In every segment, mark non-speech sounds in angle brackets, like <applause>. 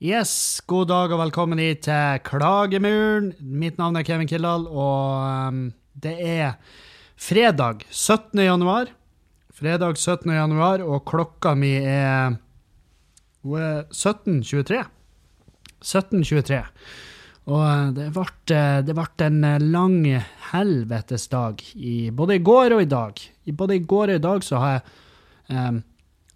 Yes, god dag og velkommen hit til Klagemuren. Mitt navn er Kevin Kildahl, og um, det er fredag 17. januar. Fredag 17. januar, og klokka mi er, er 17.23. 17.23. Og uh, det ble, uh, det ble en lang helvetes dag, i, både i går og i dag. I både i går og i dag så har jeg, um,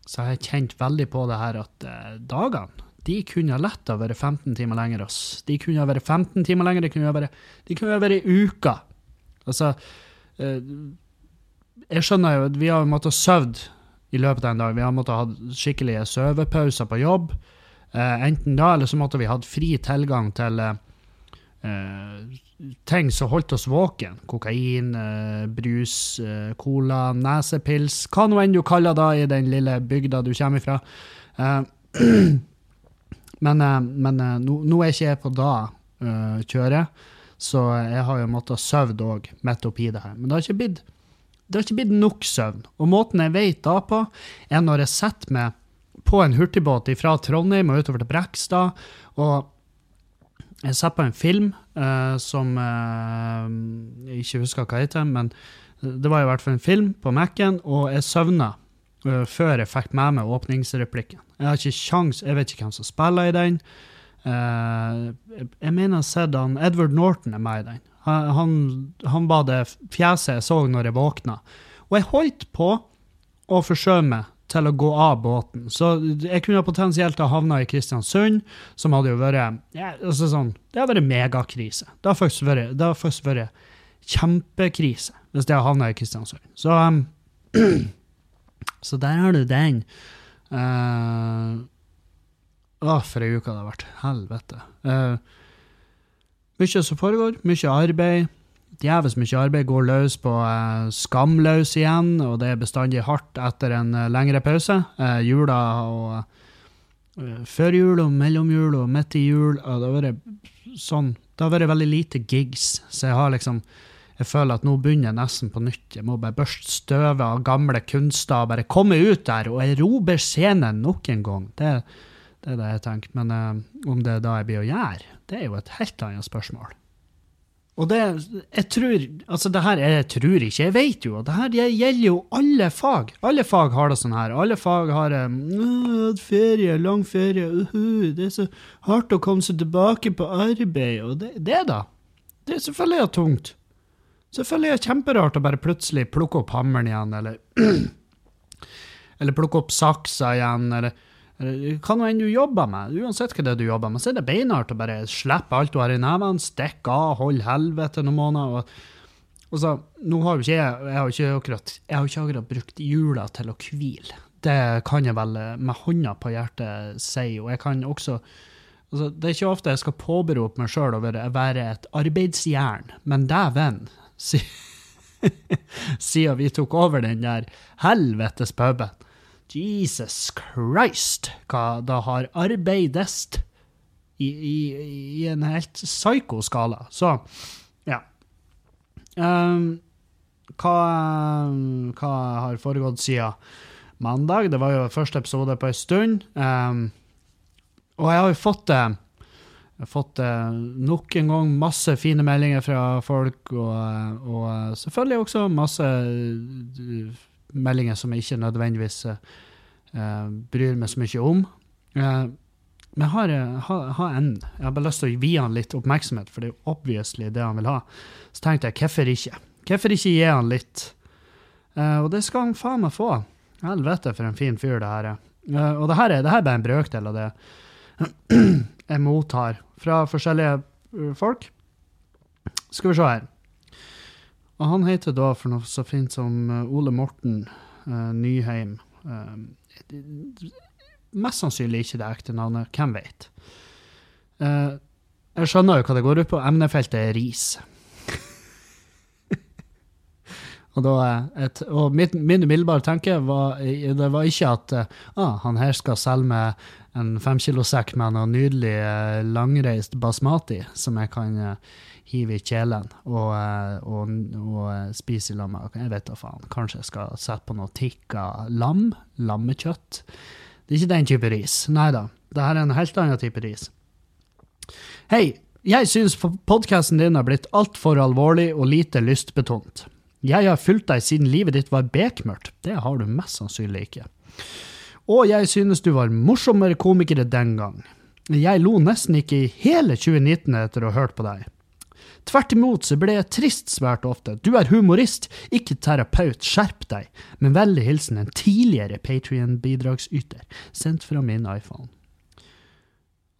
så har jeg kjent veldig på det her at uh, dagene de kunne lett ha vært 15 timer lenger. Ass. De kunne ha vært 15 timer lenger, de kunne ha vært, de kunne ha vært uka. Altså, eh, jeg skjønner jo at vi har måttet sove i løpet av en dag. Vi har måttet ha skikkelige sovepauser på jobb. Eh, enten da, eller så måtte vi hatt fri tilgang til eh, ting som holdt oss våken. Kokain, brus, cola, nesepils, hva nå enn du kaller det i den lille bygda du kommer ifra. <clears throat> Men, men nå, nå, er ikke jeg på da kjøret, så jeg har jo måttet sove òg midt oppi det her. Men det har ikke blitt det har ikke blitt nok søvn. Og måten jeg vet da på, er når jeg setter meg på en hurtigbåt fra Trondheim og utover til Brekstad, og jeg setter på en film uh, som uh, jeg ikke husker hva heter, men det var i hvert fall en film på Mac-en, og jeg søvna uh, før jeg fikk med meg åpningsreplikken. Jeg har ikke sjans, jeg vet ikke hvem som spiller i den. Uh, jeg mener jeg har sett han Edward Norton er med i den. Han, han, var det fjeset jeg så når jeg våkna. Og jeg holdt på å forsøke meg til å gå av båten. Så jeg kunne potensielt ha havna i Kristiansund, som hadde jo vært ja, altså sånn, Det har vært megakrise. Det har faktisk vært, faktisk vært kjempekrise hvis jeg havna i Kristiansund. Så um, <clears throat> Så der har du den. Uh, å, for ei uke det har vært. Helvete. Uh, mye som foregår. Mye arbeid. Djevelsk mye arbeid går løs på uh, Skamløs igjen, og det er bestandig hardt etter en uh, lengre pause. Jula og før jul og mellom jul og midt i jul. Og det har vært sånn Det har vært veldig lite gigs, så jeg har liksom jeg føler at nå begynner jeg nesten på nytt. Jeg må bare børste støvet av gamle kunster og bare komme ut der og erobre scenen nok en gang. Det, det er det jeg tenker. Men uh, om det er da jeg blir å gjøre, det er jo et helt annet spørsmål. Og det jeg tror Altså, det her jeg tror ikke, jeg vet jo. Det her gjelder jo alle fag. Alle fag har det sånn her. Alle fag har um, ferie, lang ferie, uh -huh, det er så hardt å komme seg tilbake på arbeid. Og det, det da. Det er selvfølgelig tungt. Selvfølgelig er det kjemperart å bare plutselig plukke opp hammeren igjen, eller <clears throat> Eller plukke opp saksa igjen, eller hva nå enn du jobber med. Uansett hva det du jobber med, så er det beinhardt å bare slippe alt du har i nevene, stikke av, holde helvete noen måneder. og, og så, nå har jo ikke jeg, jeg har ikke akkurat, jeg har ikke akkurat brukt jula til å hvile. Det kan jeg vel med hånda på hjertet si, og jeg kan også altså, Det er ikke ofte jeg skal påberope meg sjøl å være et arbeidsjern, men dæven, <laughs> siden vi tok over den der helvetes puben. Jesus Christ, hva det har arbeidest i, i, i en helt psyko-skala. Så, ja. Um, hva, hva, har foregått siden mandag? Det var jo første episode på en stund. Um, og jeg har jo fått det uh, jeg har fått eh, nok en gang masse fine meldinger fra folk, og, og eh, selvfølgelig også masse meldinger som jeg ikke nødvendigvis uh, bryr meg så mye om. Uh, men jeg har, har, har, en Jeg har bare lyst til å gi han litt oppmerksomhet, for det er jo obviously det han vil ha. Så tenkte jeg, hvorfor ikke? Hvorfor ikke gi han litt? og det skal han faen meg få. Helvete, for en fin fyr det her er. og det her er, det her er bare en brøkdel av det <clears throat> jeg mottar fra forskjellige folk. Skal vi se her. Og han heter da for noe så fint som uh, Ole Morten uh, Nyheim. Uh, mest sannsynlig ikke det ekte navnet. Hvem vet? Uh, jeg skjønner jo hva det går ut på. Emnefeltet er ris. <laughs> Og, eh, et, og mitt, min umiddelbare tanke var, det var ikke at ah, han her skal selge meg en femkilosekk med noe nydelig eh, langreist basmati som jeg kan eh, hive i kjelen og, eh, og, og spise i lag med. Jeg vet da faen. Kanskje jeg skal sette på noe tikka lam? Lammekjøtt? Det er ikke den type ris. Nei da. Dette er en helt annen type ris. Hei, jeg syns podkasten din har blitt altfor alvorlig og lite lystbetont. Jeg har fulgt deg siden livet ditt var bekmørkt. Det har du mest sannsynlig ikke. Og jeg synes du var morsommere komiker den gang. Jeg lo nesten ikke i hele 2019 etter å ha hørt på deg. Tvert imot så ble jeg trist svært ofte. Du er humorist, ikke terapeut, skjerp deg. Med vennlig hilsen en tidligere Patrion-bidragsyter, sendt fra min iPhone.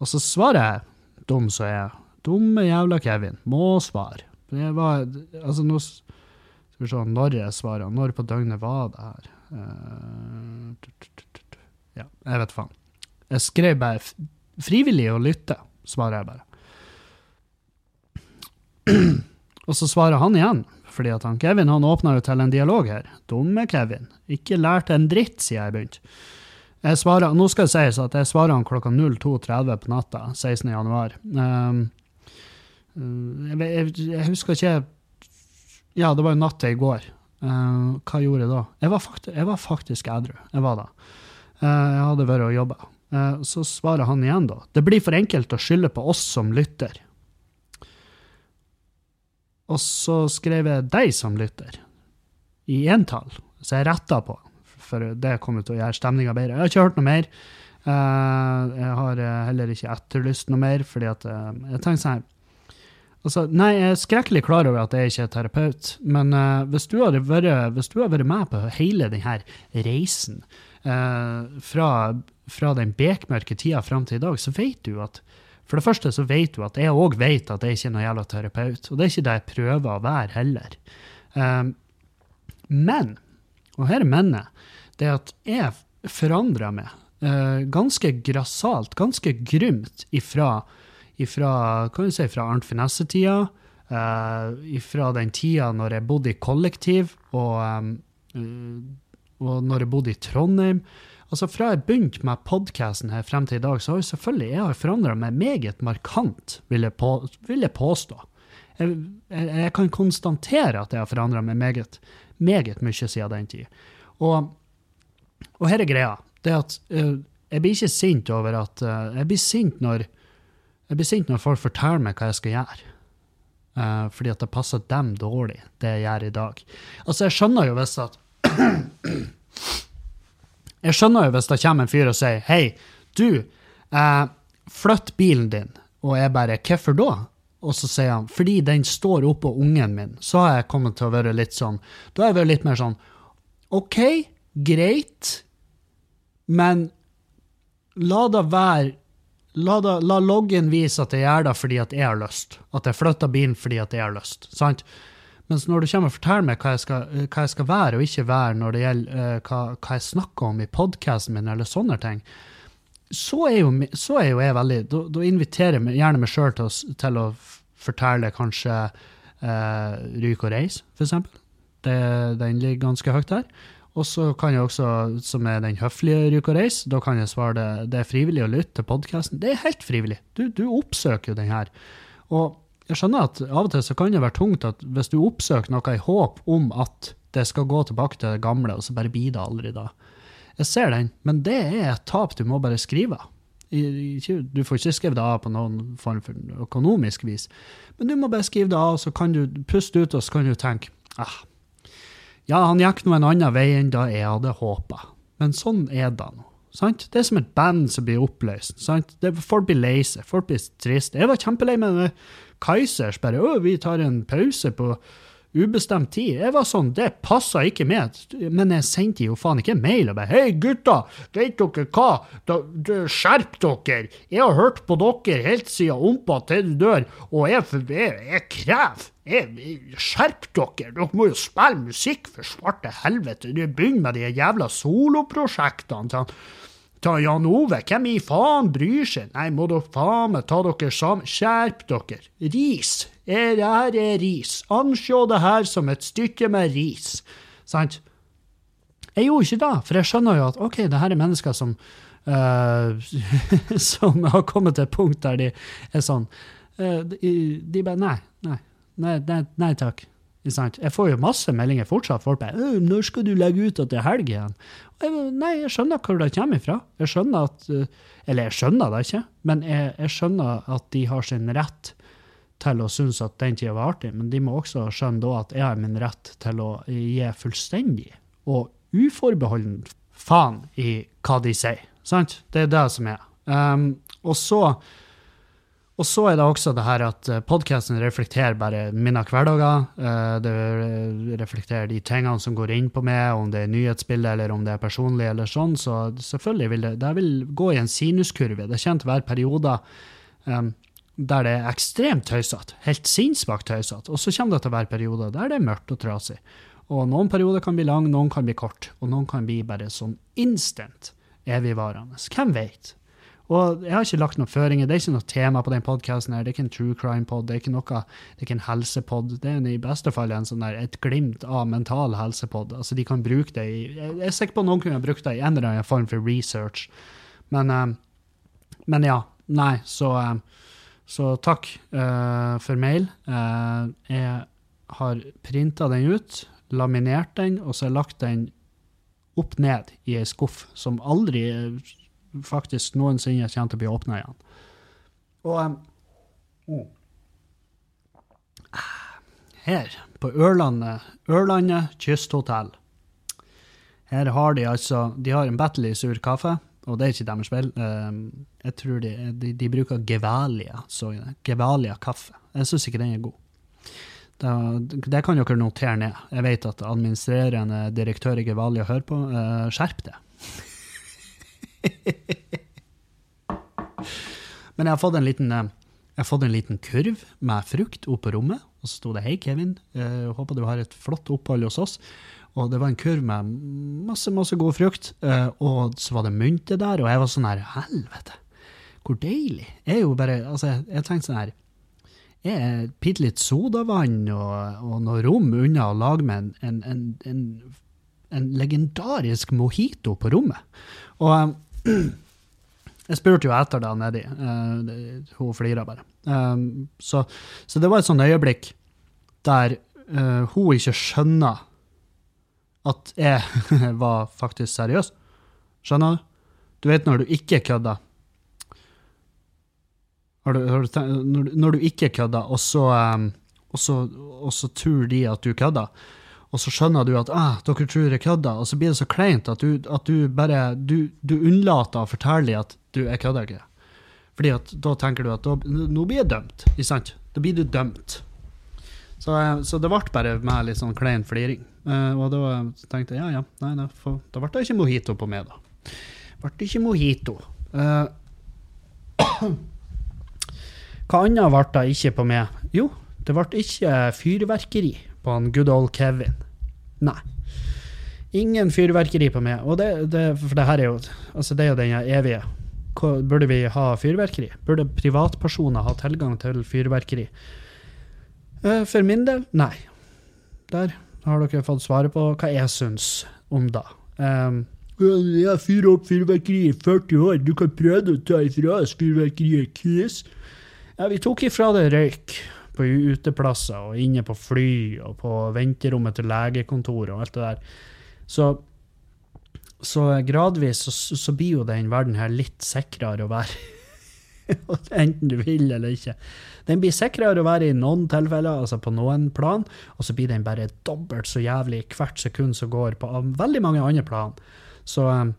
Og så svarer jeg, dum er jeg, dumme jævla Kevin, må svare. Det var, altså nå skal vi se når jeg svarer. Når på døgnet var det her? Uh, ja, jeg vet faen. Jeg skrev bare 'frivillig å lytte', svarer jeg bare. <clears throat> Og så svarer han igjen, fordi at han Kevin han åpna jo til en dialog her. Dumme Kevin. Ikke lært en dritt siden jeg begynte. Jeg svarer, nå skal det sies at jeg svarer han klokka 02.30 på natta 16. januar. Um, jeg, jeg, jeg, husker ikke ja, det var jo natt til i går. Uh, hva gjorde jeg da? Jeg var, faktisk, jeg var faktisk edru. Jeg var da. Uh, jeg hadde vært og jobba. Uh, så svarer han igjen, da. Det blir for enkelt å skylde på oss som lytter. Og så skrev jeg 'deg som lytter' i entall, så jeg retta på, for det kommer til å gjøre stemninga bedre. Jeg har ikke hørt noe mer. jeg har heller ikke etterlyst noe mer, fordi at jeg tenker sånn Altså, nei, jeg er skrekkelig klar over at jeg ikke er terapeut, men uh, hvis, du vært, du har vært, med på hele denne reisen uh, fra, fra, den bekmørke tida fram til i dag, så vet du at For det første så vet du at jeg òg vet at jeg ikke er noen jævla terapeut, og det er ikke det jeg prøver å være heller. Um, men, og her er mennet, det er at jeg forandrer meg ganske grassat, ganske grymt ifra ifra, kan du si, fra Arnt Finesse-tida, uh, ifra den tida når jeg bodde i kollektiv, og, um, og når jeg bodde i Trondheim. Altså Fra jeg begynte med podkasten her frem til i dag, så har jeg selvfølgelig jeg har forandra meg meget markant, vil jeg, på, vil jeg påstå. Jeg, jeg, jeg, kan konstatere at jeg har forandra meg meget, meget mye siden den tid. Og, og her er greia. Det at uh, jeg blir ikke sint over at uh, Jeg blir sint når jeg blir sint når folk forteller meg hva jeg skal gjøre. Uh, fordi at det passer dem dårlig, det jeg gjør i dag. Altså, jeg skjønner jo hvis at <clears throat> Jeg skjønner jo hvis det kommer en fyr og sier hei, du, eh, flytt bilen din. Og jeg bare hvorfor da? Og så sier han fordi den står oppå ungen min. Så har jeg kommet til å være litt sånn Da har jeg vært litt mer sånn OK, greit, men la det være La, da, la loggen vise at jeg gjør det fordi at jeg har lyst. At jeg flytter bilen fordi at jeg har lyst. sant? Mens når du kommer og forteller meg hva jeg skal, hva jeg skal være og ikke være når det gjelder uh, hva, hva, jeg snakker om i podkasten min, eller sånne ting, så er jo, så er jo jeg veldig da inviterer jeg gjerne meg sjøl til, til, å fortelle kanskje uh, Ryk og reis, for eksempel. Det, den ligger ganske høyt der. Og så kan jeg også, som er den høflige Ryk og reis, da kan jeg svare det, det er frivillig å lytte til podkasten. Det er helt frivillig. Du, du, oppsøker jo den her. Og jeg skjønner at av og til så kan det være tungt at hvis du oppsøker noe i håp om at det skal gå tilbake til det gamle, og så bare blir det aldri da. Jeg ser den, men det er et tap du må bare skrive. Du får ikke skrevet det av på noen form for økonomisk vis, men du må bare skrive det av, så kan du puste ut, og så kan du tenke ah, ja, han gikk nå en annen vei enn da jeg hadde håpa. Men sånn er det nå. Sant? Det er som et band som blir oppløst. Sant? Det, folk blir lei seg, folk blir triste. Jeg var kjempelei med Kaizers. Bare 'Å, vi tar en pause på ubestemt tid'. Jeg var sånn, det passa ikke med. Men jeg sendte jo faen ikke mail og bare 'Hei, gutta, vet dere hva? Da, da, skjerp dere! Jeg har hørt på dere helt siden ompa til du dør, og jeg, jeg, jeg krever Skjerp dere! Dere må jo spille musikk, for svarte helvete! Begynn med de jævla soloprosjektene til, ta Jan Ove. Hvem i faen bryr seg? Nei, må dere faen meg ta dere sammen. Skjerp dere. Ris. Er, det her er ris. Ansjå det her som et stykke med ris. Sant? Jeg gjorde ikke det, for jeg skjønner jo at OK, det her er mennesker som uh, <laughs> Som har kommet til et punkt der de er sånn uh, de, de bare nei, nei, nei, nei, nei takk. Jeg får jo masse meldinger fortsatt. Folk bare 'Når skal du legge ut at det er helg igjen?' Jeg, nei, jeg skjønner hvor det kommer ifra. Jeg skjønner at Eller jeg skjønner det ikke, men jeg, jeg skjønner at de har sin rett til å synes at den tida var artig, men de må også skjønne da at jeg har min rett til å gi fullstendig og uforbeholden faen i hva de sier. Sant? Det er det som er. Um, og så og så er det også det her at eh, podkasten reflekterer bare mine hverdager. Eh, det reflekterer de tingene som går inn på meg, om det er nyhetsbilde eller om det er personlig eller sånn. Så selvfølgelig vil det, det vil gå i en sinuskurve. Det kommer til å være perioder um, der det er ekstremt tøysete, helt sinnssvakt tøysete. Og så kommer det til å være perioder der det er mørkt og trasig. Og noen perioder kan bli lang, noen kan bli kort, og noen kan bli bare sånn instant evigvarende. Hvem vet? Og jeg har ikke lagt noen føringer. Det er ikke noe tema på den podkasten. Det er ikke en true crime-pod, det er ikke noe, det er ikke en helsepod. Det er i beste fall en sånn der, et glimt av mental helsepod. Altså, de kan bruke det i Jeg er sikker på at noen kunne brukt det i en eller annen form for research. Men, uh, men ja. Nei, så, uh, så takk uh, for mail. jeg har printa den ut, laminert den, og så har jeg lagt den opp ned i ei skuff som aldri faktisk noensinne kommer til å bli åpna igjen. Og um, her, på Ørlandet, Ørlandet kysthotell, her har de altså De har en battle sur kaffe, og det er ikke deres feil. Um, jeg tror de, de, de bruker Gevalia, så Gevalia kaffe. Jeg syns ikke den er god. Det, det, kan dere notere ned. Jeg vet at administrerende direktør i Gevalia hører på. Uh, skjerp det. <laughs> <laughs> Men jeg har fått en liten eh, jeg har fått en liten kurv med frukt opp på rommet, og så sto det 'Hei, Kevin, jeg håper du har et flott opphold hos oss'. Og det var en kurv med masse, masse god frukt, eh, og så var det mynte der, og jeg var sånn her Helvete, hvor deilig. Jeg er jo bare Altså, jeg tenkte sånn her Jeg bitte litt sodavann og, og noe rom unna å lage meg en, en, en, en legendarisk mojito på rommet. Og eh, <clears throat> Jeg spurte jo etter da nedi. Uh, hun flira bare. Um, så, så, det var et sånt øyeblikk der uh, hun ikke skjønner at jeg <laughs> var faktisk seriøs. Skjønner du? Du vet når du ikke kødder. Har du, har du tenkt, når, når, du ikke kødder, og så, um, og, så, og så tror de at du kødder og så skjønner du at ah, dere tror jeg kødder, og så blir det så kleint at du, at du bare du, du, unnlater å fortelle dem at du er kødder ikke. Fordi at da tenker du at da, nå blir jeg dømt, ikke sant? Da blir du dømt. Så, eh, så det ble bare meg litt sånn klein fliring. Uh, og da tenkte jeg ja, ja, nei, nei, for, da ble det ikke mojito på meg, da. Ble det ikke mojito. Uh, <clears throat> hva annet ble det ikke på meg? Jo, det ble ikke fyrverkeri på han good old Kevin. Nei. Ingen fyrverkeri på meg. Og det, det, for det her er jo altså det er jo den evige Burde vi ha fyrverkeri? Burde privatpersoner ha tilgang til fyrverkeri? Eh, for min del, nei. Der har dere fått svaret på hva jeg syns om det. Um, jeg fyrer opp fyrverkeri i 40 år, du kan prøve å ta ifra oss fyrverkeriet, Chris. Ja, vi tok ifra det røyk på uteplasser og inne på fly og på venterommet til legekontoret og alt det der. Så, så gradvis så, så, blir jo den verden her litt sikrere å være. <laughs> Enten du vil eller ikke. Den blir sikrere å være i noen tilfeller, altså på noen plan, og så blir den bare dobbelt så jævlig hvert sekund som går på veldig mange andre plan. Så eh,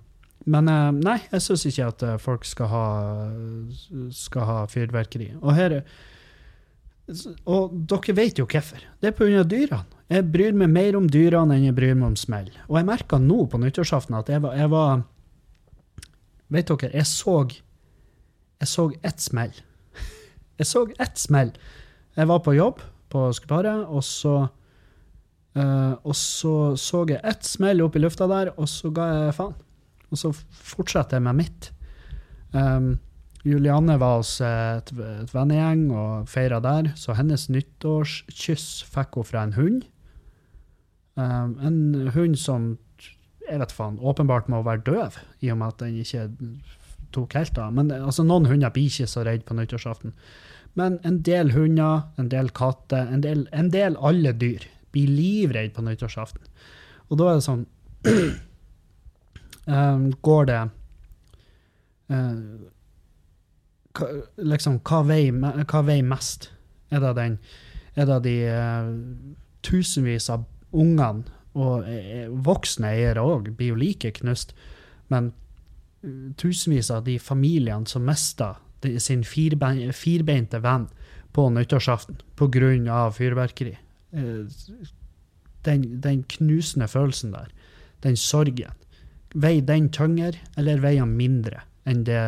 men eh, nei, jeg syns ikke at eh, folk skal ha, skal ha fyrverkeri. Og her og dere vet jo hvorfor. Det er pga. dyrene. Jeg bryr meg mer om dyrene enn jeg bryr meg om smell. Og jeg merka nå på nyttårsaften at jeg var, jeg var, Vet dere, jeg så Jeg så ett smell. <laughs> Jeg så ett smell. Jeg var på jobb på Skuparet, og så uh, Og så så jeg ett smell opp i lufta der, og så ga jeg faen. Og så fortsetter jeg med mitt. Um, Julianne var hos et, et vennegjeng og feira der, så hennes nyttårskyss fikk hun fra en hund. Um, en hund som jeg vet faen, åpenbart må være døv, i og med at den ikke tok helt av. Men altså, noen hunder blir ikke så redde på nyttårsaften. Men en del hunder, en del katter, en del, en del alle dyr blir livredde på nyttårsaften. Og da er det sånn um, <clears throat> Går det uh, hva, Liksom, hva veier, hva veier mest? Er det, den, er det de uh, tusenvis av ungene, og uh, voksne eiere òg, blir jo like knust, men tusenvis av de familiene som mister sin firbein, firbeinte venn på nyttårsaften pga. fyrverkeri. Den, den, knusende følelsen der, den sorgen, veier den tyngre, eller veier den mindre enn det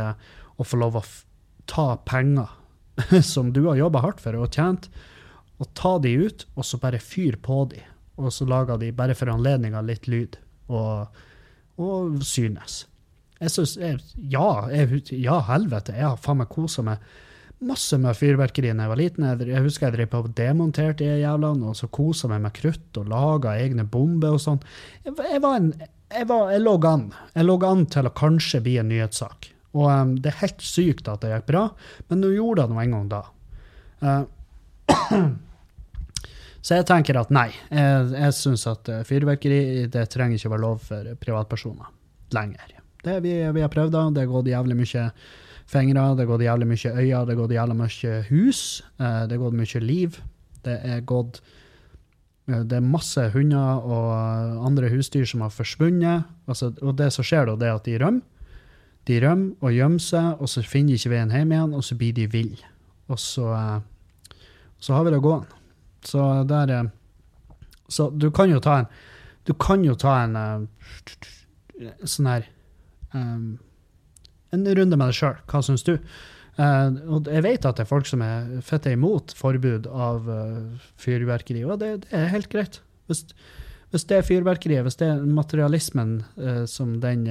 å få lov å ta penger <laughs> som du har jobba hardt for og tjent, og ta de ut, og så bare fyr på de, og så lager de bare for anledninga litt lyd, og, og synes. Jeg synes, jeg, ja, jeg, ja, helvete, jeg har faen meg kosa meg masse med fyrverkeri da jeg var liten. Jeg, husker jeg drev på og demonterte de jævlene, og så kosa meg med krutt og laga egne bomber og sånn. Jeg, jeg, var en jeg, var, jeg, lå an. Jeg lå an til å kanskje bli en nyhetssak. Og um, det er helt sykt at det gikk bra, men nå gjorde det nå en gang da. Uh, <clears throat> så jeg tenker at nei. Jeg, jeg syns at uh, fyrverkeri det trenger ikke være lov for privatpersoner lenger. Det vi, vi har prøvd, da. Det har gått jævlig mye fingre, det har gått jævlig mye øyne, det har gått jævlig mye hus. Uh, det har gått mye liv. Det er gått det er masse hunder og andre husdyr som har forsvunnet. Altså, og det som skjer da, det er at de rømmer. De rømmer og gjemmer seg, og så finner de ikke veien hjem igjen, og så blir de ville. Og så, eh, så har vi det gående. Så der eh, Så du kan jo ta en Du kan jo ta en uh, sånn her um, En runde med deg sjøl. Hva syns du? Uh, og jeg vet at det er folk som er fette imot forbud av uh, fyrverkeri, og det, det, er helt greit. Hvis, hvis, det er fyrverkeriet, hvis det er materialismen uh, som den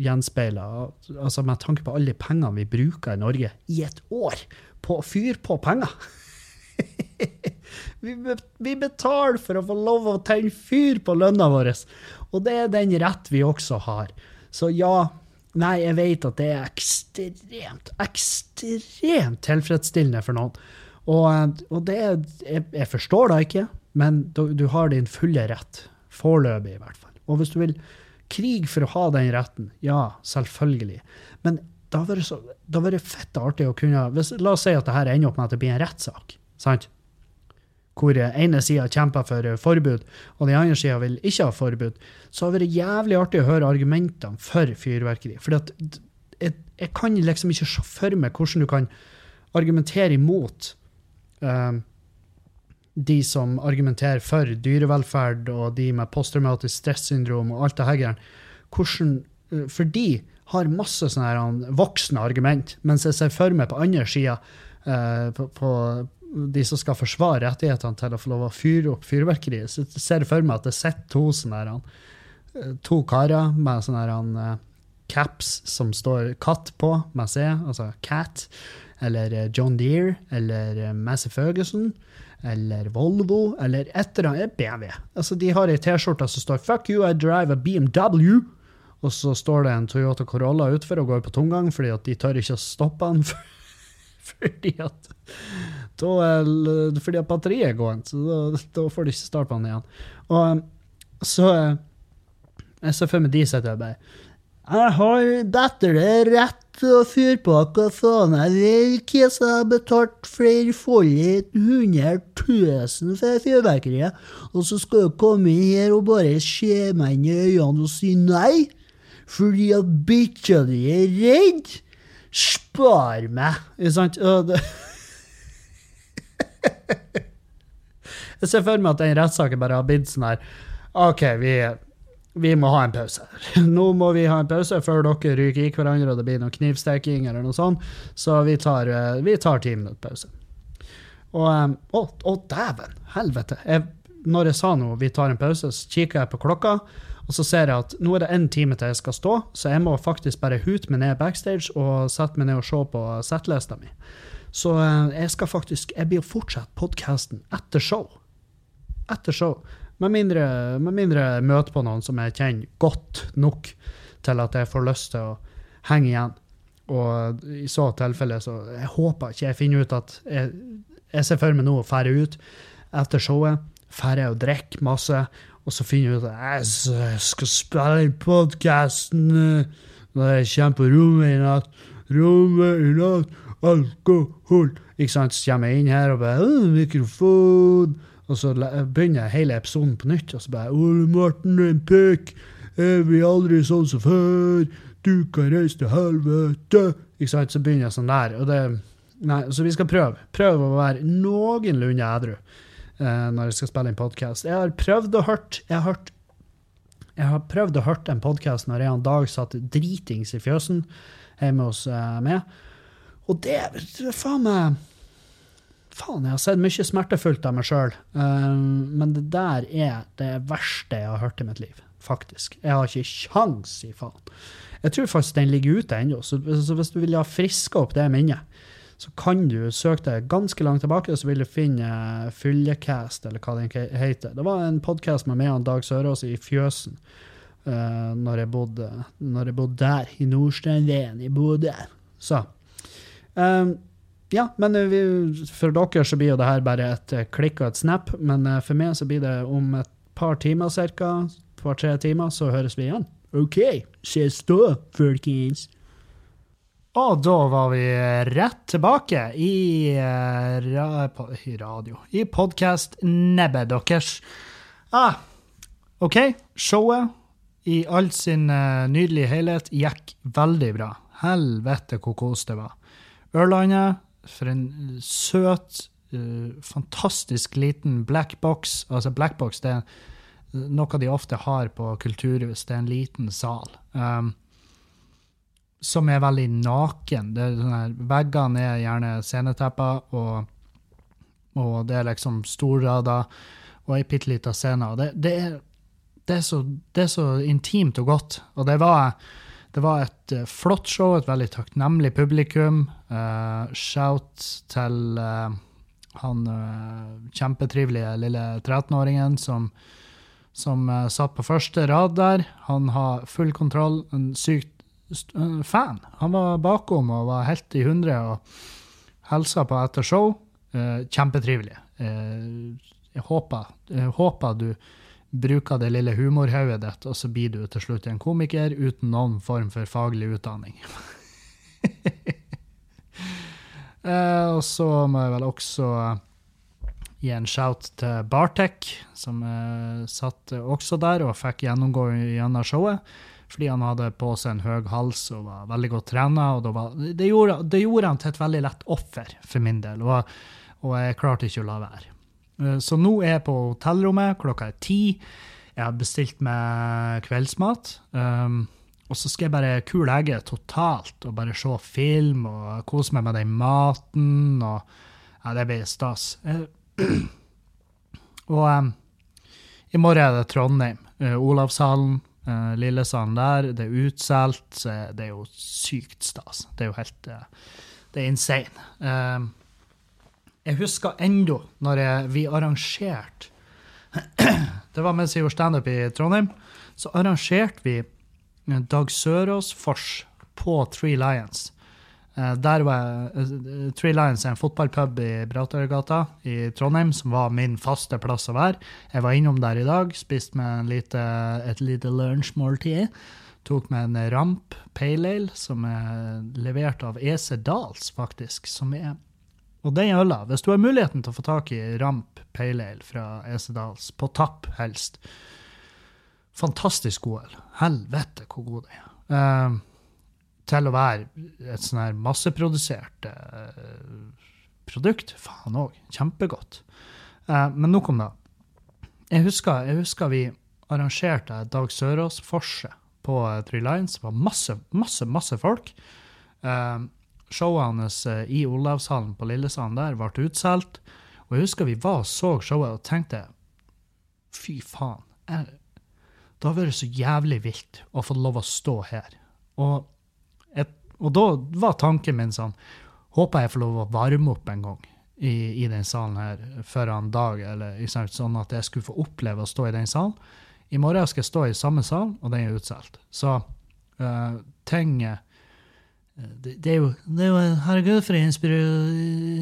gjenspeiler, altså med tanke på alle pengene vi bruker i Norge i et år på å fyre på penger <laughs> vi, betaler for å få lov å tenne fyr på lønna vår, og det er den rett vi også har. Så ja, Nei, jeg vet at det er ekstremt, ekstremt tilfredsstillende for noen. Og, og det jeg, jeg, forstår da ikke, men du, du, har din fulle rett. Foreløpig, i hvert fall. Og hvis du vil krige for å ha den retten, ja, selvfølgelig. Men det har vært, det fett artig å kunne hvis, La oss si at det her ender opp med at det blir en rettssak. sant? hvor ene sida kjemper for forbud, og den andre sida vil ikke ha forbud, så det vært jævlig artig å høre argumentene for fyrverkeri. For jeg, jeg, kan liksom ikke se for meg hvordan du kan argumentere imot um, de som argumenterer for dyrevelferd, og de med posttraumatisk stressyndrom og alt det her. Hvordan, uh, for de har masse sånne voksne argument, mens jeg ser for meg på andre sida uh, på, på, de som skal forsvare rettighetene til å få lov å fyre opp fyrverkeri, så jeg ser for meg at det sitter to sånne her, to karer med sånne her, caps som står katt på, med C, altså cat, eller John Deere, eller Massey Ferguson, eller Volvo, eller et eller annet BMW. Altså, de har ei T-skjorte som står 'Fuck you, I drive a BMW'. Og så står det en Toyota Corolla utfor og går på tomgang fordi at de tør ikke å stoppe den. <laughs> fordi at da er, fordi at batteriet er gående, så da, da, får de ikke starte på den igjen. Og så Jeg ser for meg de sitter og bare Jeg har datter rett å fyre på hva faen jeg vil. Hva som har betalt flerfoldig 100 000 for fyrverkeriet, og så skal du komme inn her og bare se meg inn i øynene og si nei? Fordi at bikkja di er redd? Spar meg! Ikke sant? Jeg ser for meg at den rettssaken bare har blitt sånn her OK, vi, vi, må ha en pause. <laughs> Nå må vi ha en pause før dere ryker i hverandre og det blir noe knivstikking eller noe sånt. Så vi tar, eh, vi tar ti minutter pause. Og Å, å dæven! Helvete. Jeg, når jeg sa nå vi tar en pause, så kikker jeg på klokka, Og så ser jeg at nå er det én time til jeg skal stå, så jeg må faktisk bare hute meg ned backstage og sette meg ned og se på settlista mi. Så eh, jeg skal faktisk Jeg blir fortsette podkasten etter show. Etter show. Med mindre, med mindre jeg møter på noen som jeg kjenner godt nok til at jeg får lyst til å henge igjen. Og i så tilfelle så Jeg håper ikke jeg finner ut at Jeg, jeg ser for meg nå å fære ut etter showet, fære og drikke masse, og så finner jeg ut at jeg skal spille inn podkasten når jeg kommer på rommet i natt. Rommet i natt, alkohol. Ikke sant? Så kommer jeg inn her og bare Mikrofon. Og så begynner begynner hele episoden på nytt, og så bare Ole Morten, du er en pikk. Er vi aldri sånn som før? Du kan reise til helvete. Ikke sant? Så begynner jeg sånn der. Og det, nei, så vi skal prøve. Prøve å være noenlunde edru eh, når jeg skal spille inn podkast. Jeg har prøvd å hørt Jeg har hørt jeg har prøvd å hørt en podkast når jeg en dag satt dritings i fjøsen hjemme hos eh, meg. Og det det faen meg Faen, jeg har sett mye smertefullt av meg sjøl, men det der er det verste jeg har hørt i mitt liv. Faktisk. Jeg har ikke kjangs i faen. Jeg tror faktisk den ligger ute ennå, så, hvis du vil ha friska opp det minnet, så kan du søke deg ganske langt tilbake, så vil du finne eh, Fyllecast, eller hva den heter. Det var en podkast med meg og Dag Sørås i Fjøsen uh, når, jeg bodde, når jeg bodde der, i Nordstrandveien i Bodø. Så um, ja, men eh, vi, for dere så blir jo det her bare et eh, klikk og et snap, men eh, for meg så blir det om et par timer cirka, par-tre timer, så høres vi igjen. OK, ses da, folkens. Og da var vi rett tilbake i, ra, radio, i podkast-nebbet deres. Ah, OK, showet i all sin nydelige helhet gikk veldig bra. Helvete hvor kos det var. Ørlandet, for en søt, eh, fantastisk liten black box. Altså black box, det er noe de ofte har på kulturhus. Det er en liten sal. Um, som er veldig naken. Sånne veggene er gjerne scenetepper, og, og det er liksom storrader og ei bitte lita scene. Det, det, er, det, er så, det er så intimt og godt. Og det var, det var et eh, flott show, et veldig takknemlig publikum. Uh, shout til uh, han uh, kjempetrivelige lille 13-åringen som, som satt på første rad der. Han har full kontroll. En sykt fan. Han var bakom og var helt i hundre og hilsa på etter show. Kjempetrivelig. Jeg, håper, håper du bruker det lille humorhodet ditt, og så blir du til slutt en komiker uten noen form for faglig utdanning. <laughs> eh, og så må jeg vel også gi en shout til Bartek, som eh, satt også der og fikk gjennomgå gjennom showet fordi han hadde på seg en høy hals og var veldig godt trena. det, det, det gjorde han til et veldig lett offer for min del, og, og jeg klarte ikke å la være. Eh, Så nå er jeg på hotellrommet, klokka er ti. Jeg har bestilt meg kveldsmat. Um, og så skal jeg bare kule egget totalt og bare se film og kose meg med den maten. og ja, Det blir stas. Eh, <clears throat> og um, i morgen er det Trondheim. Uh, Olavshallen. Uh, Lillesand der. Det er utsolgt. Det er jo sykt stas. Det er jo helt uh, Det er insane. Um, jeg husker ennå når jeg, vi arrangerte <clears throat> Det var mens jeg gjorde standup i Trondheim. Så arrangerte vi eh, Dag Sørås-fors på Three Lions. Eh, Der var jeg, Three Lions er en fotballpub i Brattørgata i Trondheim som var min faste plass å være. Jeg var innom der i dag, spiste med lite, et lite lunsjmåltid. Tok med en Ramp Pale Ale, som er levert av EC Dals, faktisk. Som er Og den øla, hvis du har muligheten til å få tak i Ramp Pale Ale fra Esedals, på tapp helst Fantastisk god øl. Helvete hvor god den er. Uh, til å være et sånn her masseprodusert uh, produkt. Faen òg. Kjempegodt. Uh, men nok om det. Jeg husker, jeg husker vi arrangerte Dag Sørås Forse på Three Lines. Det var masse, masse, masse folk. Eh, showet hans eh, i Olavshallen på Lillesand der ble utsolgt. Og jeg husker vi var og så showet og tenkte fy faen. Jeg, det har vært så jævlig vilt å få lov å stå her. Og, et, og da var tanken min sånn Håper jeg får lov å varme opp en gang i, i den salen her før en dag, eller sånn at jeg skulle få oppleve å stå i den salen. I morgen skal jeg stå i samme sal, og den er utsolgt. Så uh, ting uh, det, det, er jo, det er jo Herregud, for en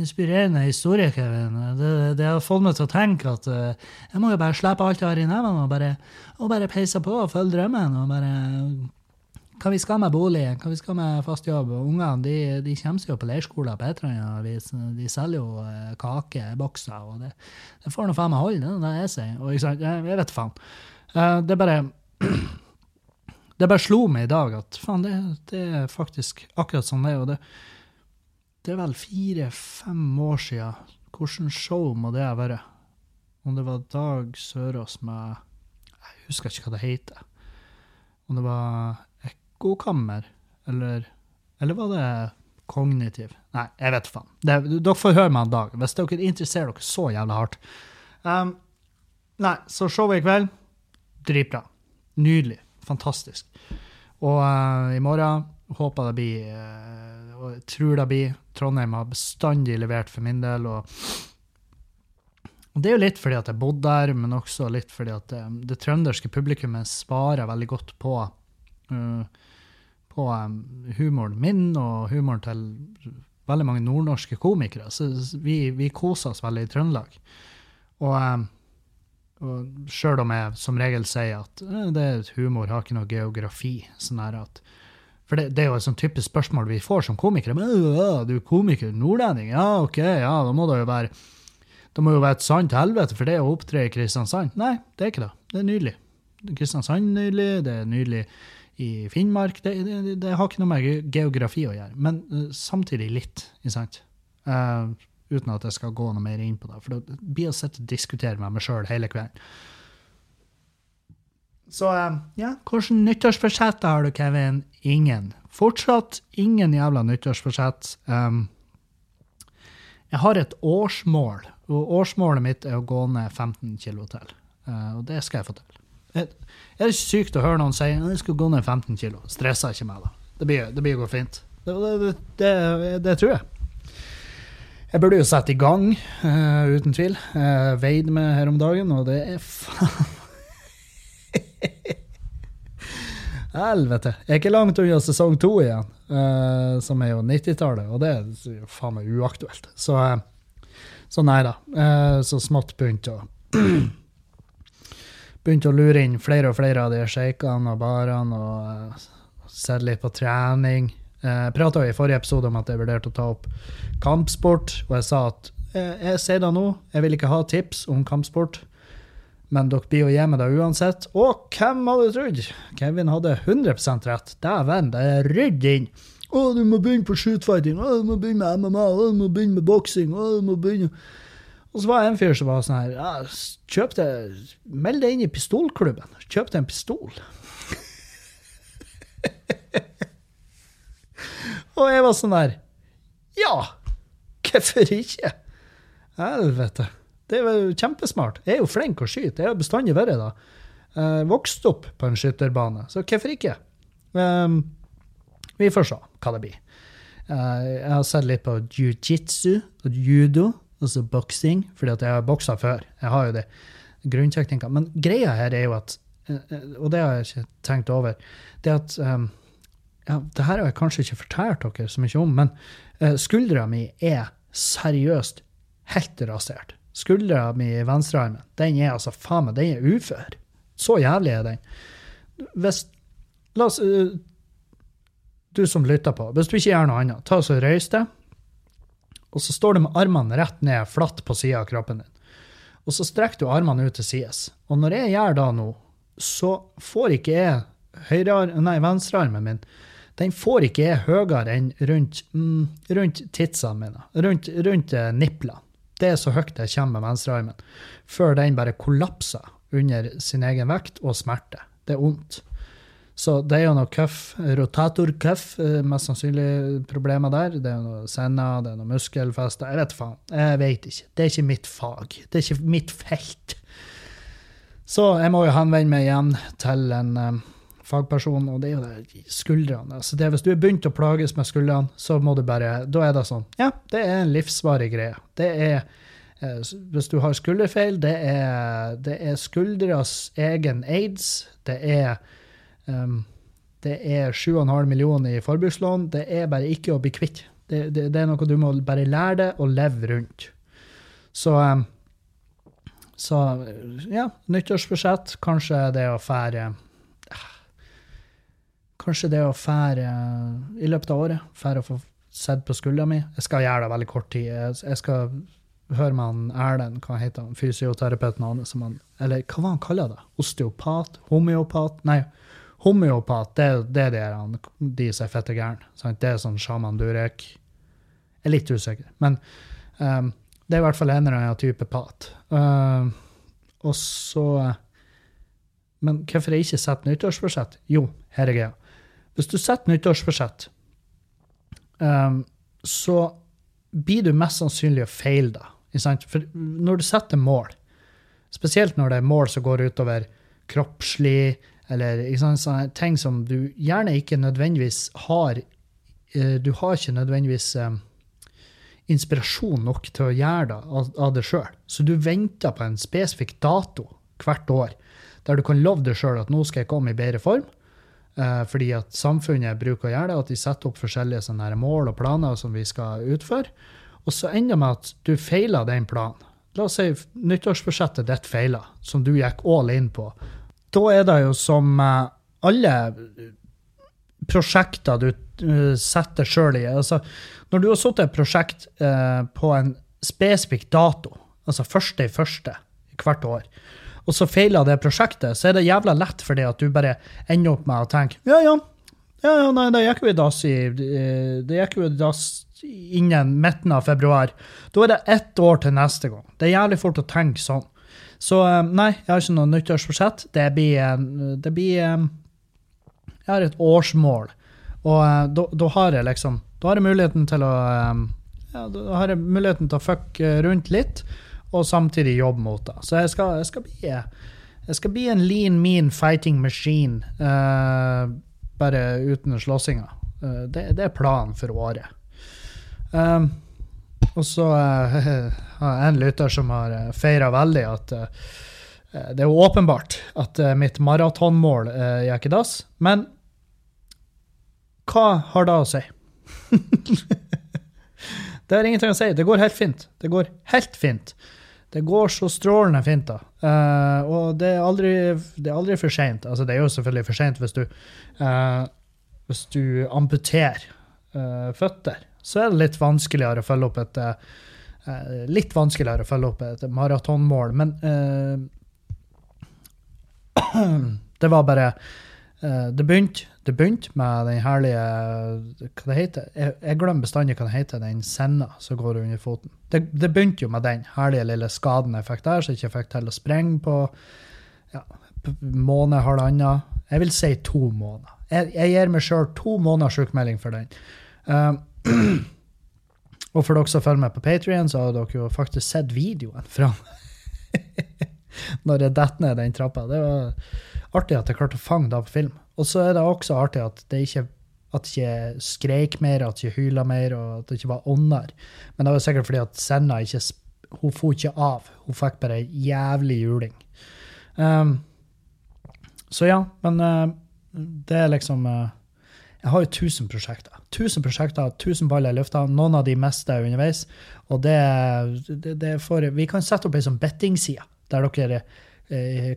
inspirerende historie, Kevin. Det, det, har fått meg til å tenke at uh, jeg må jo bare slippe alt jeg har i nevene, og bare, og bare peise på og følge drømmen. og bare hva vi skal med bolig, hva vi skal med fast jobb. Ungene de, de kommer seg jo på leirskolen på Etrøya. De selger jo uh, kakebokser, og det, det får nå faen meg holde, det er det jeg sier. Og jeg, jeg vet faen. Uh, det er bare <clears throat> det bare slo meg i dag at faen, det, det, er faktisk akkurat sånn det er. Og det, det er vel fire-fem år siden. Hvilket show må det ha vært? Om det var Dag Sørås med Jeg husker ikke hva det heter. Om det var Ekkokammer, eller Eller var det Kognitiv? Nei, jeg vet faen. Det, dere får høre meg en dag, hvis dere interesserer dere så jævlig hardt. Um, nei, så showet i kveld, dritbra. Nydelig. Fantastisk. Og uh, i morgen håper det blir uh, og tror det blir. Trondheim har bestandig levert for min del. og og Det er jo litt fordi at jeg bodde der, men også litt fordi at det, eh, det trønderske publikummet svarer veldig godt på, uh, på um, humoren min og humoren til veldig mange nordnorske komikere. Så vi, vi koser oss veldig i Trøndelag. Og um, og Sjøl om jeg som regel sier at eh, det er humor har ikke noe geografi. sånn her at, For det, det, er jo et sånn typisk spørsmål vi får som komikere. Men, du er komiker, nordlending? Ja, OK, ja, da må det jo være det må jo være et sant helvete for det å opptre i Kristiansand. Nei, det er ikke det. Det er nydelig. Kristiansand er nydelig, det er nydelig i Finnmark. Det, det, det har ikke noe med geografi å gjøre, men uh, samtidig litt, ikke sant? Uh, uten at jeg skal gå noe mer inn på det. For det blir å sitte og diskutere med meg sjøl hele kvelden. Så eh, ja, hvilke nyttårsforsetter har du, Kevin? Ingen. Fortsatt ingen jævla nyttårsforsett. Um, jeg har et årsmål, og årsmålet mitt er å gå ned 15 kilo til. Uh, og det skal jeg få til. Jeg, er det sykt å høre noen si at jeg skal gå ned 15 kilo. Stresser ikke meg da. Det blir, det blir gå fint. Det, det, det, tror jeg. Jeg burde jo sette i gang, uh, uten tvil. Jeg veide meg her om dagen, og det er faen <laughs> Helvete. Jeg er ikke langt unna sesong to igjen, uh, som er jo 90-tallet, og det er jo faen meg uaktuelt. Så, uh, så nei da. så smått begynte å <clears throat> Begynte å lure inn flere og flere av de sjeikene og barene, og uh, sett litt på trening. Uh, prata i forrige episode om at jeg vurderte å ta opp kampsport, og jeg sa at jeg, jeg sier det nå, jeg vil ikke ha tips om kampsport, men dere blir jo hjemme da uansett. Og hvem hadde trodd? Kevin hadde 100 rett. Dæven, det er rydd inn. Å, du må begynne på shootfighting, å, du må begynne med MMA, å, du må begynne med boksing, å, du må begynne Og så var det en fyr som var sånn her ja, Kjøp deg Meld deg inn i pistolklubben. Kjøp deg en pistol. <laughs> og jeg var sånn der Ja! Hvorfor ikke? Helvete. Det er jo kjempesmart. Jeg er jo flink å skyte. Jeg har bestandig vært det. Eh, vokst opp på en skytterbane, så hvorfor ikke? Um, vi får se hva det blir. Uh, jeg har sett litt på jiu-jitsu og judo, altså boksing, fordi at jeg har boksa før. Jeg har jo det grunntekninga. Men greia her er jo at, uh, og det har jeg ikke tenkt over, det at um, ja, det her har jeg kanskje ikke fortalt dere så mye om, men uh, skuldra mi er seriøst helt rasert. Skuldra mi i venstrearmen, den er altså faen meg, den er ufør. Så jævlig er den. Hvis La oss uh, Du som lytter på, hvis du ikke gjør noe annet, ta og røys deg, og så står du med armene rett ned, flatt på sida av kroppen din. Og så strekker du armene ut til sides. Og når jeg gjør da nå, så får ikke jeg høyre, nei, venstrearmen min den får ikke høyere enn rundt, mm, rundt titsene mine, rundt, rundt eh, niplene. Det er så høyt jeg kommer med venstrearmen, før den bare kollapser under sin egen vekt og smerte. Det er vondt. Så det er jo noe cuff, rotator cuff, mest sannsynlig problemer der. Det er noe senner, det er noe muskelfester. Jeg vet faen. Jeg vet ikke. Det er ikke mitt fag. Det er ikke mitt felt. Så jeg må jo henvende meg igjen til en um, fagperson, og det er jo det skuldrene. Så det, hvis du er begynt å plages med skuldrene, så må du bare Da er det sånn. Ja, det er en livsvarig greie. Det er eh, Hvis du har skulderfeil, det er, det er skuldras egen aids. Det er um, det er 7,5 millioner i forbrukslån. Det er bare ikke å bli kvitt. Det, det, det, er noe du må bare lære deg å leve rundt. Så, um, så ja, nyttårsbudsjett. Kanskje det å fære Kanskje det å fære i løpet av året. Fære å få sett på skuldra mi. Jeg skal gjøre det veldig kort tid. Jeg skal høre med han Erlend, hva heter han, fysioterapeuten hans, eller hva var han kaller det? Osteopat? Homeopat? Nei, homeopat, det, det er det de som er fette gærne. Det er sånn sjaman Durek. Jeg er litt usikker. Men um, det er i hvert fall en eller annen type pat. Uh, og så Men hvorfor jeg ikke setter nyttårsforsett? Jo, her er greia. Hvis du setter nyttårsforsett, um, så blir du mest sannsynlig å feile da. For når du setter mål, spesielt når det er mål som går utover kroppslig, eller ting som du gjerne ikke nødvendigvis har uh, Du har ikke nødvendigvis um, inspirasjon nok til å gjøre det av, av det sjøl. Så du venter på en spesifikk dato hvert år der du kan love deg sjøl at nå skal jeg komme i bedre form. Eh, fordi at samfunnet bruker å gjøre det, at de setter opp forskjellige sånne mål og planer som vi skal utføre. Og så ender det med at du feiler den planen. La oss si nyttårsbudsjettet ditt feiler, som du gikk all in på. Da er det jo som eh, alle prosjekter du uh, setter sjøl i. Altså, når du har satt et prosjekt på en spesifikk dato, altså første i første hvert år, og så feiler det prosjektet, så er det jævla lett for det at du bare ender opp med å tenke ja, ja, ja, ja nei, det gikk jo i dass i eh, det gikk jo i dass innen midten av februar. Da er det ett år til neste gang. Det er jævlig fort å tenke sånn. Så nei, jeg har ikke noe nyttårsforsett. Det blir, det blir jeg har et årsmål, og da, da har jeg liksom Da har jeg muligheten til å ja, Da har jeg muligheten til å fucke rundt litt, og samtidig jobbe mot det. Så jeg skal, jeg skal, bli, jeg skal bli en lean, mean fighting machine, uh, bare uten slåssinga. Uh, det, det, er planen for året. Um, og så <laughs> har uh, en lytter som har feira veldig at Eh, det er jo åpenbart at eh, mitt maratonmål uh, gikk i dass, men hva har det å si? <laughs> det har ingenting å si. Det går helt fint. Det går helt fint. Det går så strålende fint, da. Uh, og det er aldri, det er aldri for seint. Altså, det er jo selvfølgelig for seint hvis, uh, hvis du amputerer uh, føtter. Så er det litt vanskeligere å følge opp et Litt vanskeligere å følge opp et maratonmål. Men <clears throat> det var bare Det begynte det begynte med den herlige Hva det heter Jeg, jeg glemmer bestandig hva det heter, den senna som går under foten. Det, det, begynte jo med den herlige lille skaden jeg fikk der, så jeg ikke fikk til å sprenge på ja, måned, halvannen. Jeg vil si to måneder. Jeg, jeg gir meg sjøl to måneders sjukmelding for den. Um, <clears throat> og for dere som følger med på Patrion, så har dere jo faktisk sett videoen fra <laughs> når jeg detter ned den trappa. Det var artig at jeg klarte å fange det på film. Og så er det også artig at det ikke at ikke skreik mer, at jeg ikke hyla mer, og at det ikke var ånder. Men det var sikkert fordi at Senna ikke Hun for ikke av. Hun fikk bare jævlig juling. Um, så ja, men uh, det er liksom uh, Jeg har jo 1000 prosjekter. 1000 prosjekter, 1000 baller i lufta. Noen av de meste er underveis. Og det, det, det for, Vi kan sette opp ei sånn bettingside der dere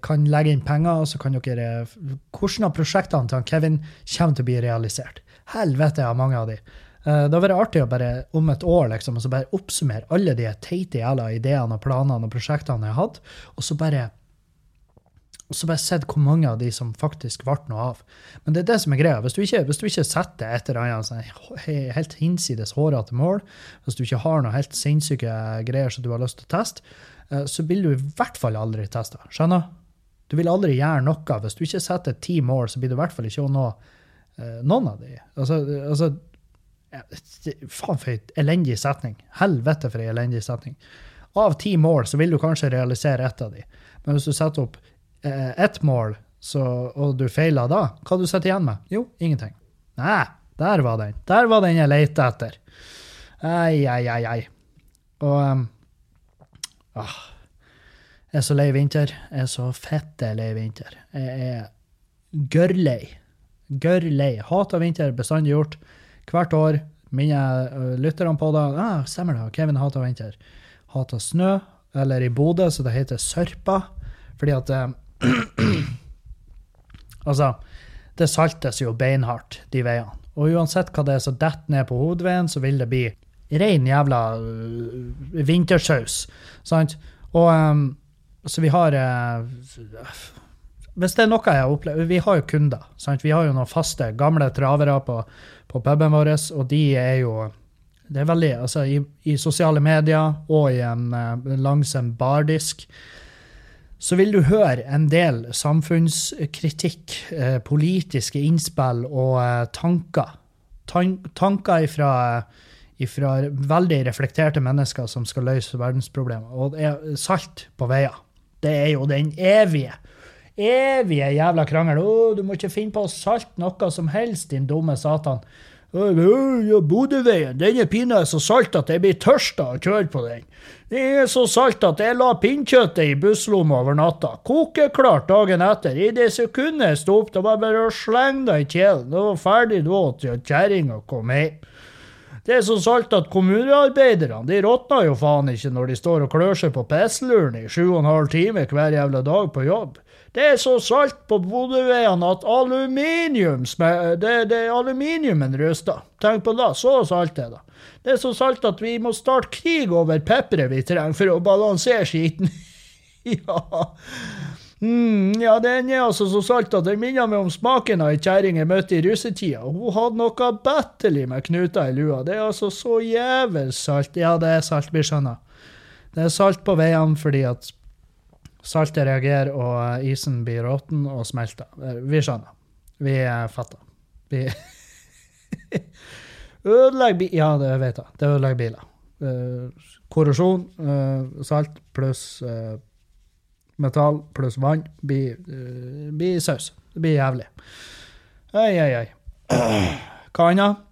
kan legge inn penger, og så kan dere Hvordan av prosjektene til Kevin kommer til å bli realisert? Helvete, jeg har mange av de. Eh, det vært artig å bare om et år liksom, og så bare oppsummere alle de teite jævla ideene og planene og prosjektene jeg har hatt, og så bare og så bare sett hvor mange av de som faktisk ble noe av. Men det er det som er greia. Hvis du ikke, hvis du ikke setter et eller annet sånn, helt hinsides hårete mål, hvis du ikke har noe helt sinnssyke greier som du har lyst til å teste, Eh, så vil du i hvert fall aldri teste. Skjønner? Du vil aldri gjøre noe. Hvis du ikke setter ti mål, så blir du i hvert fall ikke å nå uh, noen av de. Altså, altså Faen, for en elendig setning. Helvete, for en elendig setning. Av ti mål så vil du kanskje realisere ett av de. Men hvis du setter opp eh, ett mål, så, og du feiler da, hva du sitter igjen med? Jo, ingenting. Nei, der var den. Der var den jeg lette etter. Ai, ai, ai, ai. Og um, ah, Jeg er så lei vinter. Jeg er så fette lei vinter. Jeg er gørrlei. Gørrlei. Hater vinter, bestandig gjort. Hvert år minner jeg lytterne på det. Ah, stemmer det, Kevin hater vinter. Hater snø, eller i Bodø, så det heter sørpa. Fordi at uh, <clears throat> Altså, det saltes jo beinhardt, de veiene. Og uansett hva det er som detter ned på hovedveien, så vil det bli rein jævla uh, vintersaus. Sant? Og um, så vi har uh, Hvis det er noe jeg har opplevd Vi har jo kunder. Sant? Vi har jo noen faste, gamle travere på, på puben vår, og de er jo det er veldig, altså I, i sosiale medier og i en, uh, langs en bardisk så vil du høre en del samfunnskritikk, eh, politiske innspill og eh, tanker. Tan tanker ifra, ifra, veldig reflekterte mennesker som skal løse verdensproblemer. Og det er salt på veier. Det er jo den evige, evige jævla krangelen. 'Å, du må ikke finne på å salte noe som helst, din dumme satan'. Bodøveien den er pinadø så salt at jeg blir tørst av å kjøre på den. Den er så salt at jeg la pinnkjøttet i busslomma over natta. Kokeklart dagen etter. I det sekundet jeg sto opp, det var bare å slenge det i kjelen. Det var ferdig da til kjerringa kom hjem. Det er så salt at kommunearbeiderne de råtner jo faen ikke når de står og klør seg på PC-luren i sju og en halv time hver jævla dag på jobb. Det er så salt på Bodøveiene at aluminium det, det er aluminiumen ryster. Tenk på det. Så salt er det. Det er så salt at vi må starte krig over pepperet vi trenger for å balansere skiten. <laughs> ja. Mm, ja, den er altså så salt at den minner meg om smaken av ei kjerring jeg møtte i russetida. Hun hadde noe battelig med knuter i lua. Det er altså så jævlig salt. Ja, det er salt, vi skjønner. Det er salt på veiene fordi at Saltet reagerer, og isen blir råtten og smelter. Eh, vi skjønner. Vi fatter. Vi <laughs> Ødelegger biler Ja, det vet jeg. Det ødelegger biler. Korrosjon, salt pluss metall pluss vann blir, uh, blir saus. Det blir jævlig. Oi, oi, oi. Hva annet?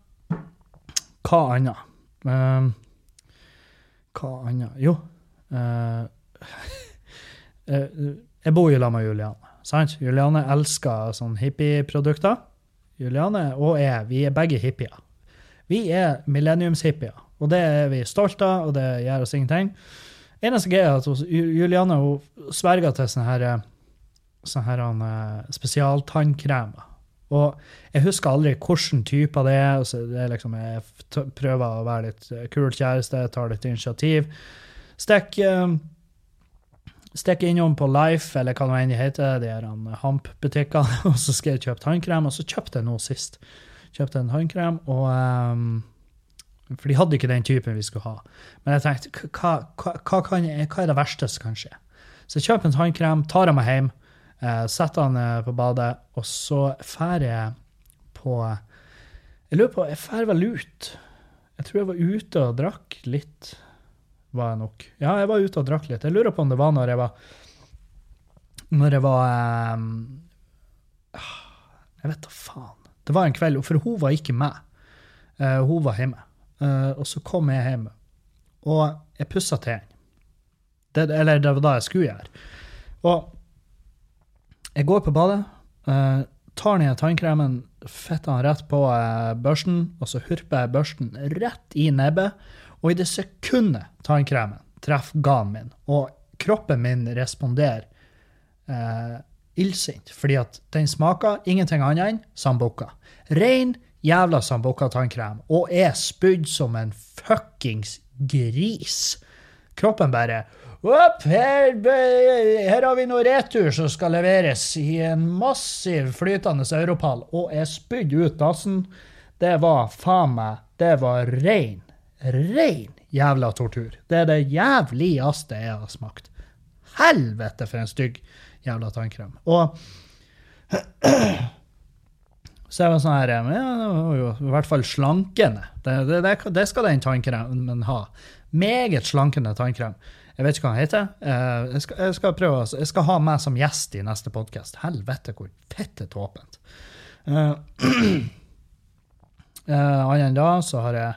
Hva annet? hva annet? Jo. uh, <laughs> jeg bor jo sammen med Juliane. sant? Juliane elsker sånne hippieprodukter. Juliane og jeg, vi er begge hippier. Vi er millenniumshippier, og det er vi stolte av, og det gjør oss ingenting. Eneste greia er at Juliane hun sverger til sånne, her, sånne her, uh, spesialtannkremer. Og jeg husker aldri hvilken type det er. Så det er liksom, jeg prøver å være litt kul kjæreste, tar litt initiativ. Stikk um, Stikk innom på Life, eller hva det heter, de her Hamp-butikkene, <laughs> og så skal jeg kjøpe tannkrem. Og så kjøpte jeg nå sist. Kjøpte en tannkrem, og um, For de hadde ikke den typen vi skulle ha. Men jeg tenkte, hva, hva, hva, hva er det verste som kan skje? Så jeg kjøper en tannkrem, tar den med hjem, eh, setter den uh, på badet, og så drar jeg på Jeg lurer på Jeg drar vel ut. Jeg tror jeg var ute og drakk litt var jeg nok. Ja, jeg var ute og drakk litt. Jeg lurer på om det var når jeg var Når jeg var eh, Jeg vet da faen. Det var en kveld, for hun var ikke med. Uh, hun var hjemme. Uh, og så kom jeg hjem, og jeg pussa tennene. Eller det var da jeg skulle gjøre. Og jeg går på badet, uh, tar ned tannkremen, fetter den rett på børsten, og så hurper jeg børsten rett i nebbet og i det sekundet tannkremen treffer ganen min, og kroppen min responderer eh, illsint, fordi at den smaker ingenting annet enn sambukka. Rein jævla sambokka tannkrem, og er spydd som en fuckings gris. Kroppen bare opp, her, her, har vi noe retur som skal leveres i en massiv flytende europall, og er spydd ut dassen. Det var faen meg Det var rein rein jævla tortur. Det er det jævligste jeg har smakt. Helvete, for en stygg jævla tannkrem. Og <clears throat> så jeg var sånn her ja, det var jo i hvert fall slankende. Det, det, det skal den tannkremen ha. Meget slankende tannkrem. Jeg vet ikke hva han heter. Eh, jeg, skal, jeg, skal prøve, jeg skal ha meg som gjest i neste podkast. Helvete, hvor fette tåpent. Uh, uh, Annet enn da så har jeg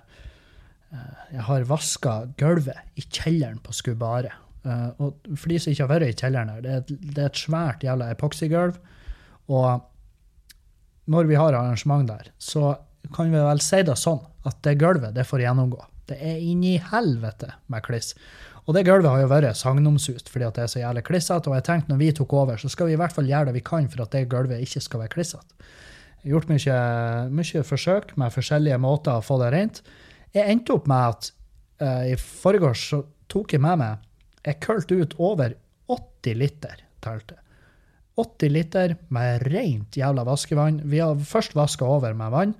uh, jeg har vaska gulvet i kjelleren på Skubare. Uh, og for de som ikke har vært i kjelleren her, det er et, det er et svært jævla epoksygulv. Og når vi har arrangement der, så kan vi vel si det sånn at det gulvet det får gjennomgå. Det er inni helvete med kliss. Og det gulvet har jo vært sagnomsust fordi at det er så jævlig klissete. Og jeg tenkte når vi tok over, så skal vi i hvert fall gjøre det vi kan for at det gulvet ikke skal være klissete. Jeg har gjort mye, mye forsøk med forskjellige måter å få det rent. Jeg endte opp med at uh, i forgårs så tok jeg med meg Jeg kølte ut over 80 liter telte. 80 liter med rent jævla vaskevann. Vi har først vaska over med vann,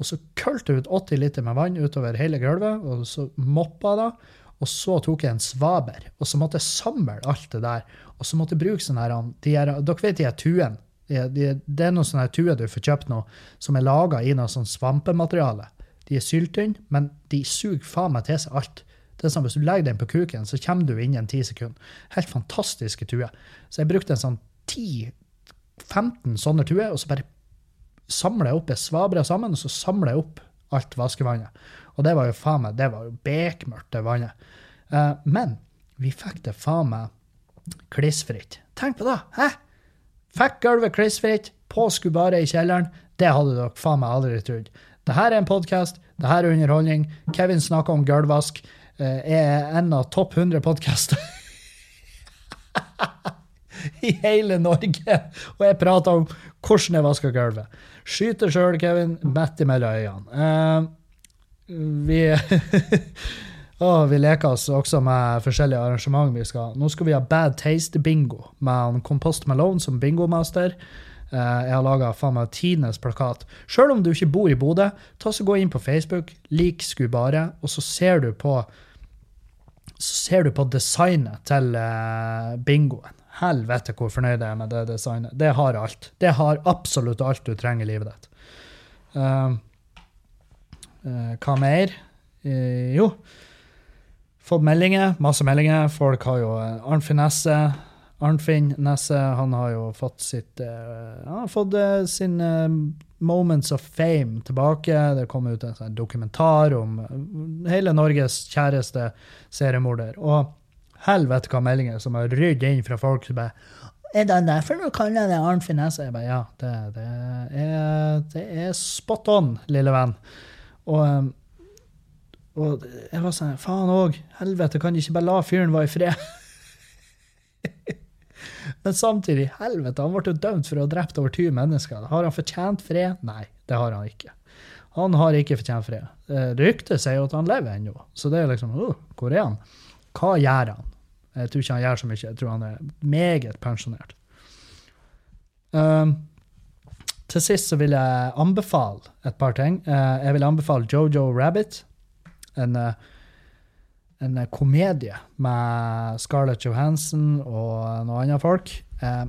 og så kølte ut 80 liter med vann utover hele gulvet, og så moppa det. Og så tok jeg en svaber, og så måtte jeg samle alt det der. Og så måtte jeg bruke sånne her, de her Dere vet de her tuene? De, de, det er noen sånne tuer du får kjøpt nå, som er laga i noe sånn svampemateriale. De er syltynne, men de suger faen meg til seg alt. Det er sånn, Hvis du legger den på kuken, så kommer du innen ti sekunder. Helt fantastiske tuer. Så jeg brukte en sånn 10-15 sånne tuer, og så bare samler jeg opp. Jeg svabrer sammen, og så samler jeg opp alt vaskevannet. Og det var jo faen meg, det var jo bekmørkt, det vannet. Eh, men vi fikk det faen meg klissfritt. Tenk på det! Hæ? Fikk gulvet klissfritt på bare i kjelleren. Det hadde dere faen meg aldri trodd. Dette er en podkast, dette er underholdning. Kevin snakker om gulvvask. Eh, er en av topp 100 podkaster <laughs> <laughs> i hele Norge. Og jeg prater om hvordan jeg vasker gulvet. Skyter sjøl, Kevin, midt mellom øynene. Uh, vi <laughs> oh, vi leker oss også med forskjellige arrangement vi skal Nå skal vi ha Bad Taste-bingo med Kompost Malone som bingomaster. Uh, jeg har laga tidenes plakat. Sjøl om du ikke bor i Bodø, ta så gå inn på Facebook, lik Skubare, og så ser du på så ser du på designet til uh, bingoen. Helvete hvor fornøyd jeg er med det designet. Det har alt. Det har absolutt alt du trenger i livet ditt. Uh, uh, hva mer? Uh, jo, fått meldinger. Masse meldinger. Folk har jo Arnfinn Nesse. Arnfinn Nesse han har jo fått sitt Han har fått sin Moments of Fame tilbake. Det kom ut en sånn dokumentar om hele Norges kjæreste seriemorder. Og helvete hva meldinger som har rydd inn fra folk som bare er det derfor du kaller det Arnt Finesse? Jeg bare, ja, det, det, er, det er spot on, lille venn. Og, um, og jeg var sånn Faen òg, helvete, kan de ikke bare la fyren være i fred? <laughs> Men samtidig, helvete, han ble jo dømt for å ha drept over 20 mennesker. Har han fortjent fred? Nei, det har han ikke. Han har ikke fortjent fred. Eh, ryktet sier jo at han lever ennå, så det er liksom uh, Hvor er han? Hva gjør han? Jeg tror ikke han gjør så mye. Jeg tror han er meget pensjonert. Um, til sist så vil jeg anbefale et par ting. Uh, jeg vil anbefale Jojo Rabbit. En, uh, en komedie med Scarlett Johansson og noen andre folk. Uh,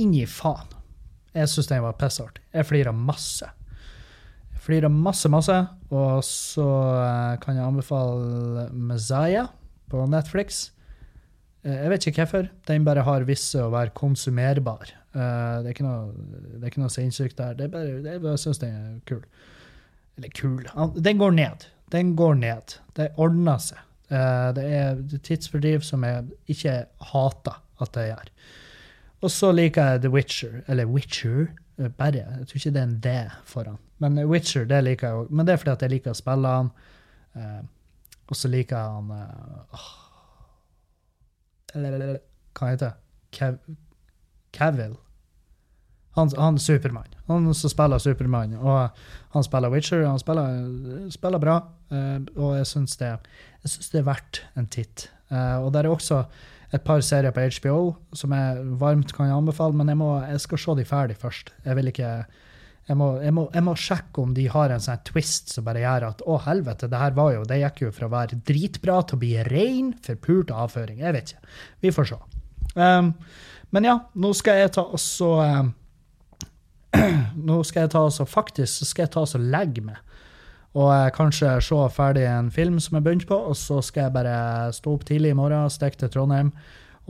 Inni faen. Jeg syns den var pissartig. Jeg flirer masse. Jeg flirer masse, masse. Og så kan jeg anbefale Messiah på Netflix. Eh, jeg vet ikke hvorfor. Den bare har visse å være konsumerbar. Eh, det er ikke noe, det noe sinnssykt der. Det er bare, det jeg syns den er kul. Eller kul Den går ned. Den går ned. Det ordner seg. Eh, det er tidsfordriv som jeg ikke hater at jeg gjør. Og så liker jeg The Witcher. Eller Witcher. Bare. Jeg tror ikke det er en D foran. Men Witcher det liker jeg òg. Men det er fordi at jeg liker å spille han. Og så liker jeg han Eller, Hva heter det? Cavill. Han, han Supermann. Han som spiller Supermann. Og han spiller Witcher. Han spiller, spiller bra. Eh, og jeg syns det, det, er verdt en titt. Uh, og der er også et par serier på HBO som jeg varmt kan anbefale, men jeg, må, jeg skal se de ferdig først. Jeg vil ikke jeg må, jeg, må, jeg må, sjekke om de har en sånn twist som bare gjør at å, helvete, det her var jo, det gikk jo fra å være dritbra til å bli rein, forpult avføring. Jeg vet ikke. Vi får se. Um, men ja, nå skal jeg ta også um, <clears throat> Nå skal jeg ta også Faktisk så skal jeg ta også legge meg. Og kanskje se ferdig en film som jeg begynte på, og så skal jeg bare stå opp tidlig i morgen, stikke til Trondheim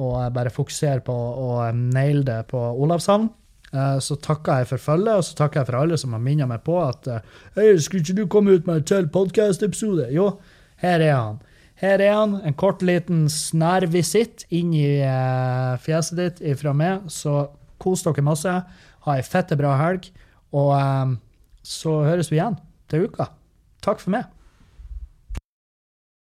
og bare fokusere på å naile det på Olavshavn. Eh, Så takker jeg for følget, og så takker jeg for alle som har minnet meg på at eh, Hei, skulle ikke du komme ut med en til podkast-episode? Jo, her er han. Her er han, en kort liten snærvisitt inn i eh, fjeset ditt ifra meg. Så kos dere masse. Ha ei fette bra helg. Og så høres vi igjen til uka. Takk for meg.